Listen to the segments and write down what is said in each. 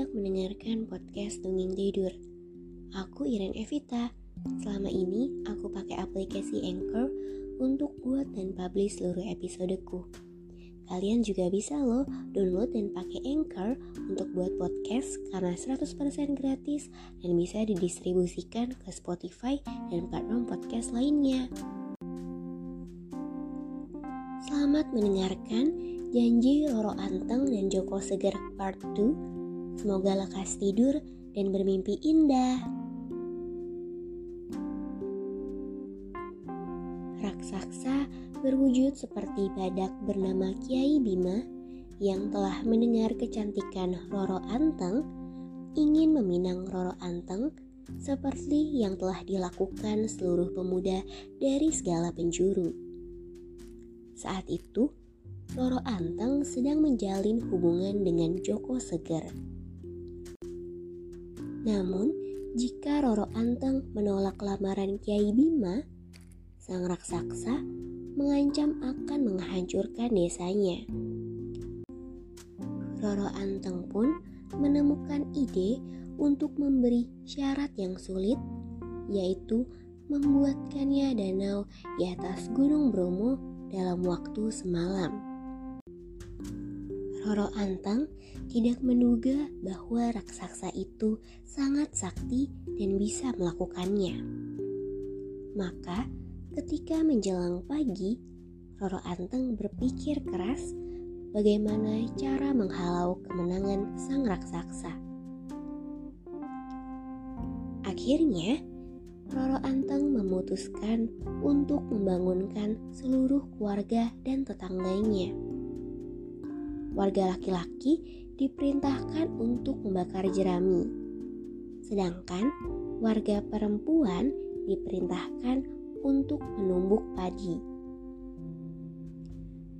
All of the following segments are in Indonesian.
Hendak mendengarkan podcast Dongeng Tidur. Aku Iren Evita. Selama ini aku pakai aplikasi Anchor untuk buat dan publish seluruh episodeku. Kalian juga bisa loh download dan pakai Anchor untuk buat podcast karena 100% gratis dan bisa didistribusikan ke Spotify dan platform podcast lainnya. Selamat mendengarkan janji Roro Anteng dan Joko Seger Part 2. Semoga lekas tidur dan bermimpi indah. Raksasa berwujud seperti badak bernama Kiai Bima yang telah mendengar kecantikan Roro Anteng ingin meminang Roro Anteng seperti yang telah dilakukan seluruh pemuda dari segala penjuru. Saat itu, Roro Anteng sedang menjalin hubungan dengan Joko Seger. Namun, jika Roro Anteng menolak lamaran Kiai Bima, sang raksasa mengancam akan menghancurkan desanya. Roro Anteng pun menemukan ide untuk memberi syarat yang sulit, yaitu membuatkannya danau di atas Gunung Bromo dalam waktu semalam. Roro Anteng tidak menduga bahwa raksasa itu sangat sakti dan bisa melakukannya. Maka, ketika menjelang pagi, Roro Anteng berpikir keras bagaimana cara menghalau kemenangan sang raksasa. Akhirnya, Roro Anteng memutuskan untuk membangunkan seluruh keluarga dan tetangganya. Warga laki-laki diperintahkan untuk membakar jerami, sedangkan warga perempuan diperintahkan untuk menumbuk padi.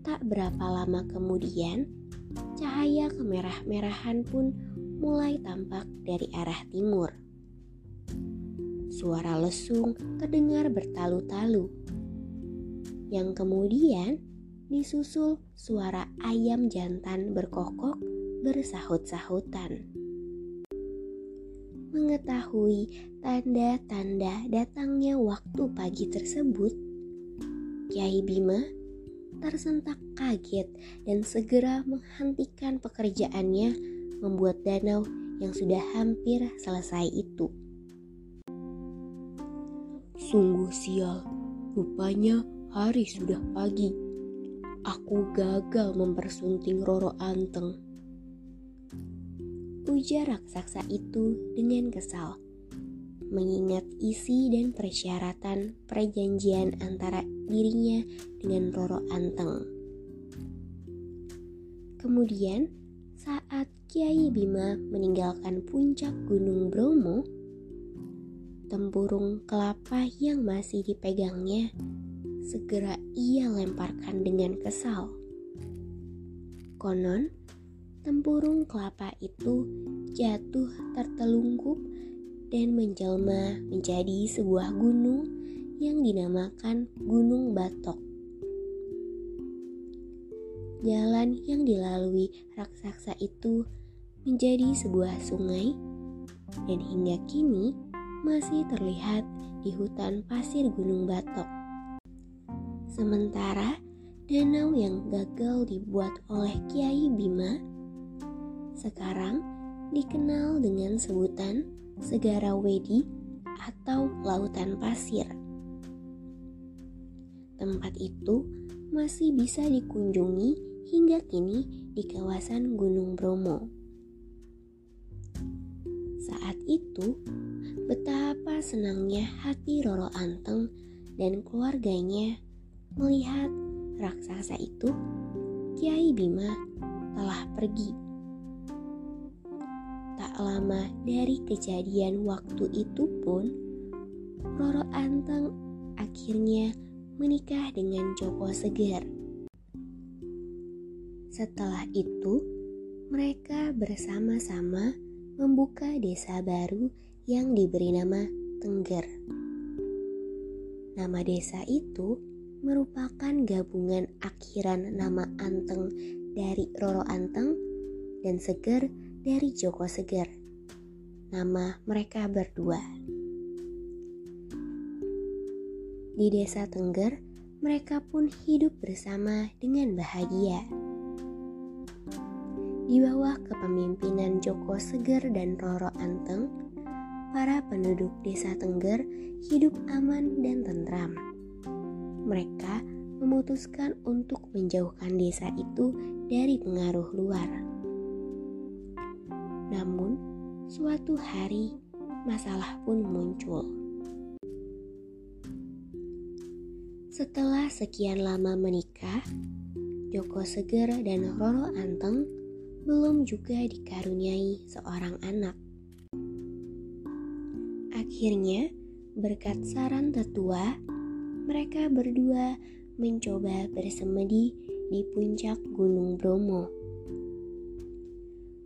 Tak berapa lama kemudian, cahaya kemerah-merahan pun mulai tampak dari arah timur. Suara lesung terdengar bertalu-talu. Yang kemudian disusul suara ayam jantan berkokok bersahut-sahutan. Mengetahui tanda-tanda datangnya waktu pagi tersebut, Kiai Bima tersentak kaget dan segera menghentikan pekerjaannya membuat danau yang sudah hampir selesai itu. Sungguh sial, rupanya hari sudah pagi. Aku gagal mempersunting Roro Anteng. Ujar raksasa itu dengan kesal, mengingat isi dan persyaratan perjanjian antara dirinya dengan Roro Anteng. Kemudian, saat Kiai Bima meninggalkan puncak Gunung Bromo, tempurung kelapa yang masih dipegangnya segera ia lemparkan dengan kesal. Konon, tempurung kelapa itu jatuh tertelungkup dan menjelma menjadi sebuah gunung yang dinamakan Gunung Batok. Jalan yang dilalui raksasa itu menjadi sebuah sungai dan hingga kini masih terlihat di hutan pasir Gunung Batok. Sementara danau yang gagal dibuat oleh Kiai Bima sekarang dikenal dengan sebutan Segara Wedi atau Lautan Pasir. Tempat itu masih bisa dikunjungi hingga kini di kawasan Gunung Bromo. Saat itu, betapa senangnya hati Roro Anteng dan keluarganya melihat raksasa itu, Kiai Bima, telah pergi. Tak lama dari kejadian waktu itu pun, Roro Anteng akhirnya menikah dengan Joko Seger. Setelah itu, mereka bersama-sama membuka desa baru yang diberi nama Tengger. Nama desa itu merupakan gabungan akhiran nama Anteng dari Roro Anteng dan Seger dari Joko Seger. Nama mereka berdua. Di desa Tengger, mereka pun hidup bersama dengan bahagia. Di bawah kepemimpinan Joko Seger dan Roro Anteng, para penduduk desa Tengger hidup aman dan tentram. Mereka memutuskan untuk menjauhkan desa itu dari pengaruh luar. Namun, suatu hari masalah pun muncul. Setelah sekian lama menikah, Joko Seger dan Roro Anteng belum juga dikaruniai seorang anak. Akhirnya, berkat saran tetua, mereka berdua mencoba bersemedi di puncak Gunung Bromo.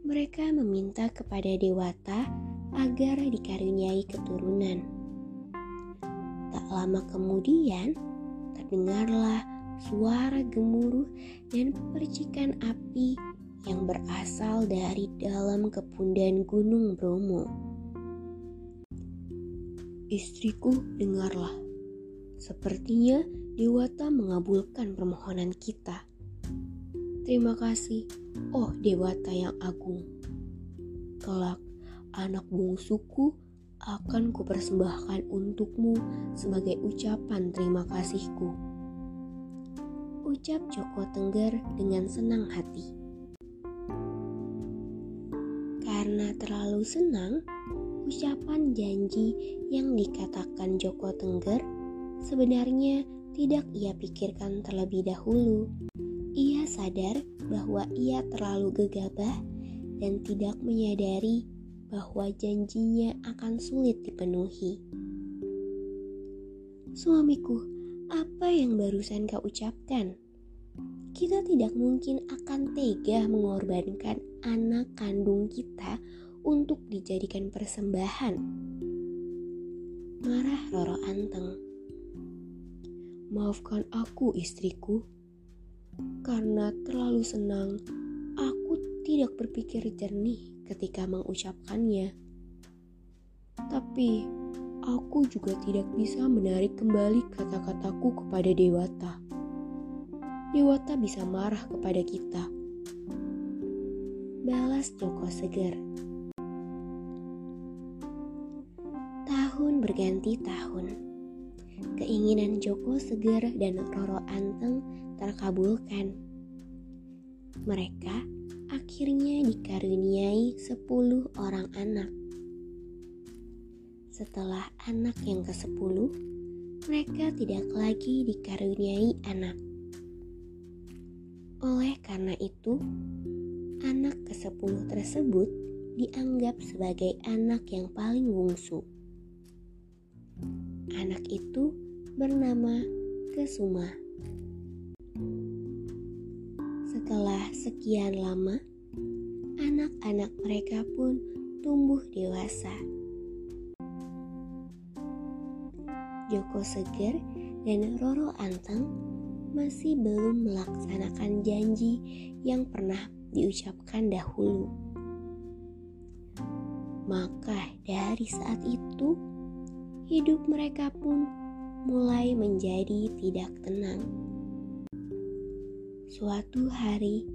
Mereka meminta kepada Dewata agar dikaruniai keturunan. Tak lama kemudian, terdengarlah suara gemuruh dan percikan api yang berasal dari dalam kepundan Gunung Bromo. Istriku, dengarlah. Sepertinya Dewata mengabulkan permohonan kita. Terima kasih, oh Dewata yang agung. Kelak, anak bungsuku akan kupersembahkan untukmu sebagai ucapan terima kasihku. Ucap Joko Tengger dengan senang hati. Karena terlalu senang, ucapan janji yang dikatakan Joko Tengger sebenarnya tidak ia pikirkan terlebih dahulu. Ia sadar bahwa ia terlalu gegabah dan tidak menyadari bahwa janjinya akan sulit dipenuhi. Suamiku, apa yang barusan kau ucapkan? Kita tidak mungkin akan tega mengorbankan anak kandung kita untuk dijadikan persembahan. Marah Roro Anteng. Maafkan aku istriku, karena terlalu senang aku tidak berpikir jernih ketika mengucapkannya. Tapi aku juga tidak bisa menarik kembali kata-kataku kepada Dewata. Dewata bisa marah kepada kita. Balas Joko Seger. Tahun berganti tahun. Keinginan Joko Seger dan Roro Anteng terkabulkan. Mereka akhirnya dikaruniai 10 orang anak. Setelah anak yang ke-10, mereka tidak lagi dikaruniai anak. Oleh karena itu, anak ke-10 tersebut dianggap sebagai anak yang paling bungsu. Anak itu bernama Kesuma. Setelah sekian lama, anak-anak mereka pun tumbuh dewasa. Joko Seger dan Roro Anteng masih belum melaksanakan janji yang pernah diucapkan dahulu. Maka dari saat itu, hidup mereka pun mulai menjadi tidak tenang. Suatu hari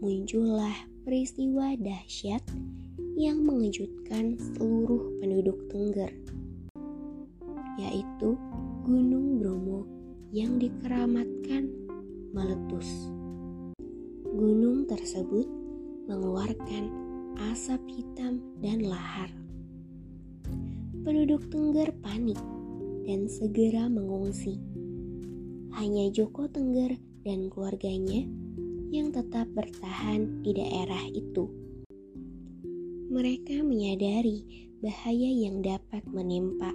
muncullah peristiwa dahsyat yang mengejutkan seluruh penduduk Tengger, yaitu Gunung Bromo yang dikeramatkan meletus. Gunung tersebut mengeluarkan asap hitam dan lahar penduduk Tengger panik dan segera mengungsi. Hanya Joko Tengger dan keluarganya yang tetap bertahan di daerah itu. Mereka menyadari bahaya yang dapat menimpa,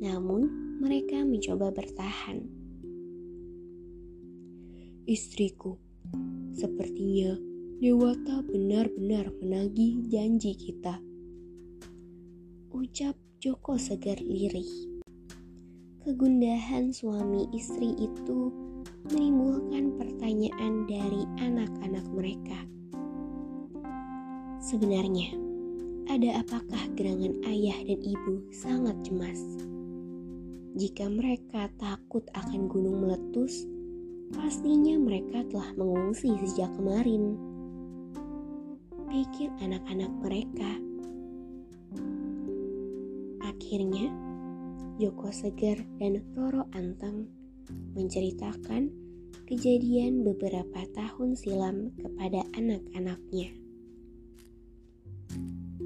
namun mereka mencoba bertahan. Istriku, sepertinya Dewata benar-benar menagih janji kita. Ucap Joko Segar lirih. Kegundahan suami istri itu menimbulkan pertanyaan dari anak-anak mereka. Sebenarnya, ada apakah gerangan ayah dan ibu sangat cemas? Jika mereka takut akan gunung meletus, pastinya mereka telah mengungsi sejak kemarin. Pikir anak-anak mereka Akhirnya, Joko Seger dan Roro Anteng menceritakan kejadian beberapa tahun silam kepada anak-anaknya.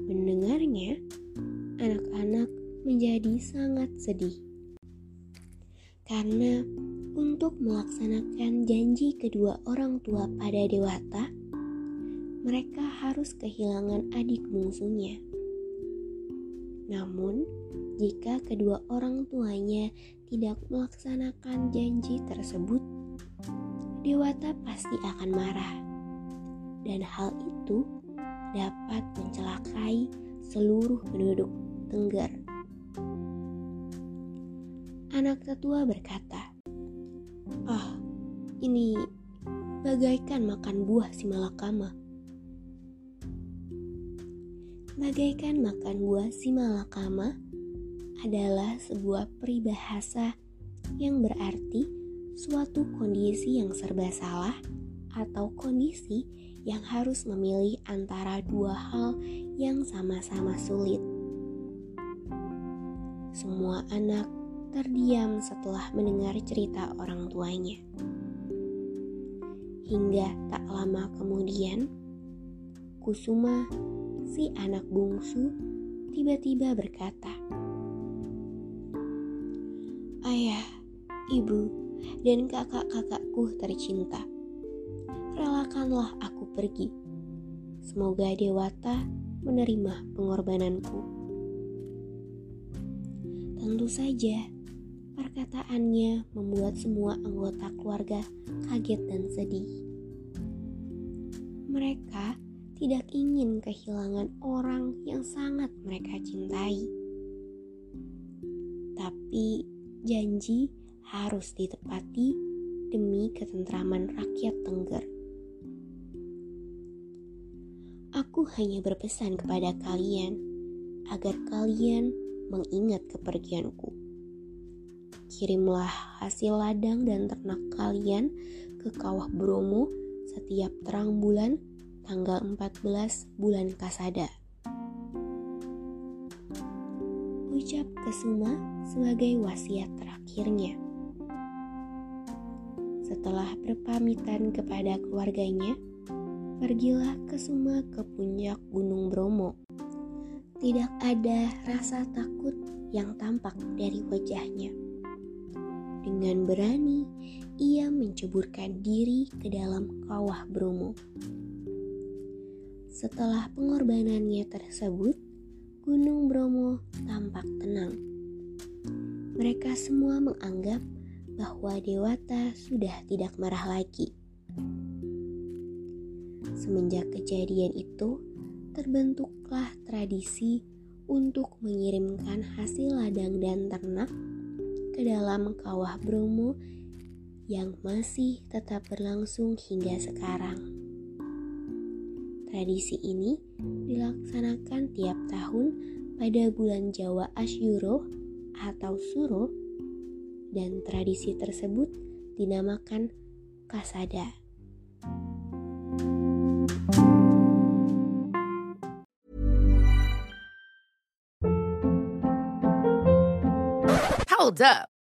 Mendengarnya, anak-anak menjadi sangat sedih karena untuk melaksanakan janji kedua orang tua pada Dewata, mereka harus kehilangan adik bungsunya. Namun, jika kedua orang tuanya tidak melaksanakan janji tersebut, Dewata pasti akan marah, dan hal itu dapat mencelakai seluruh penduduk Tengger. Anak tetua berkata, "Ah, ini bagaikan makan buah si malakama." Bagaikan makan buah si malakama adalah sebuah peribahasa yang berarti suatu kondisi yang serba salah atau kondisi yang harus memilih antara dua hal yang sama-sama sulit. Semua anak terdiam setelah mendengar cerita orang tuanya. Hingga tak lama kemudian, Kusuma si anak bungsu tiba-tiba berkata, "Ayah, ibu, dan kakak-kakakku tercinta, relakanlah aku pergi. Semoga Dewata menerima pengorbananku." Tentu saja, perkataannya membuat semua anggota keluarga kaget dan sedih. Mereka tidak ingin kehilangan orang yang sangat mereka cintai. Tapi janji harus ditepati demi ketentraman rakyat Tengger. Aku hanya berpesan kepada kalian agar kalian mengingat kepergianku. Kirimlah hasil ladang dan ternak kalian ke kawah Bromo setiap terang bulan tanggal 14 bulan Kasada. Ucap Kesuma sebagai wasiat terakhirnya. Setelah berpamitan kepada keluarganya, pergilah Kesuma ke puncak Gunung Bromo. Tidak ada rasa takut yang tampak dari wajahnya. Dengan berani, ia menceburkan diri ke dalam kawah Bromo. Setelah pengorbanannya tersebut, Gunung Bromo tampak tenang. Mereka semua menganggap bahwa Dewata sudah tidak marah lagi. Semenjak kejadian itu, terbentuklah tradisi untuk mengirimkan hasil ladang dan ternak ke dalam kawah Bromo yang masih tetap berlangsung hingga sekarang. Tradisi ini dilaksanakan tiap tahun pada bulan Jawa Asyuro atau Suro dan tradisi tersebut dinamakan Kasada. Hold up.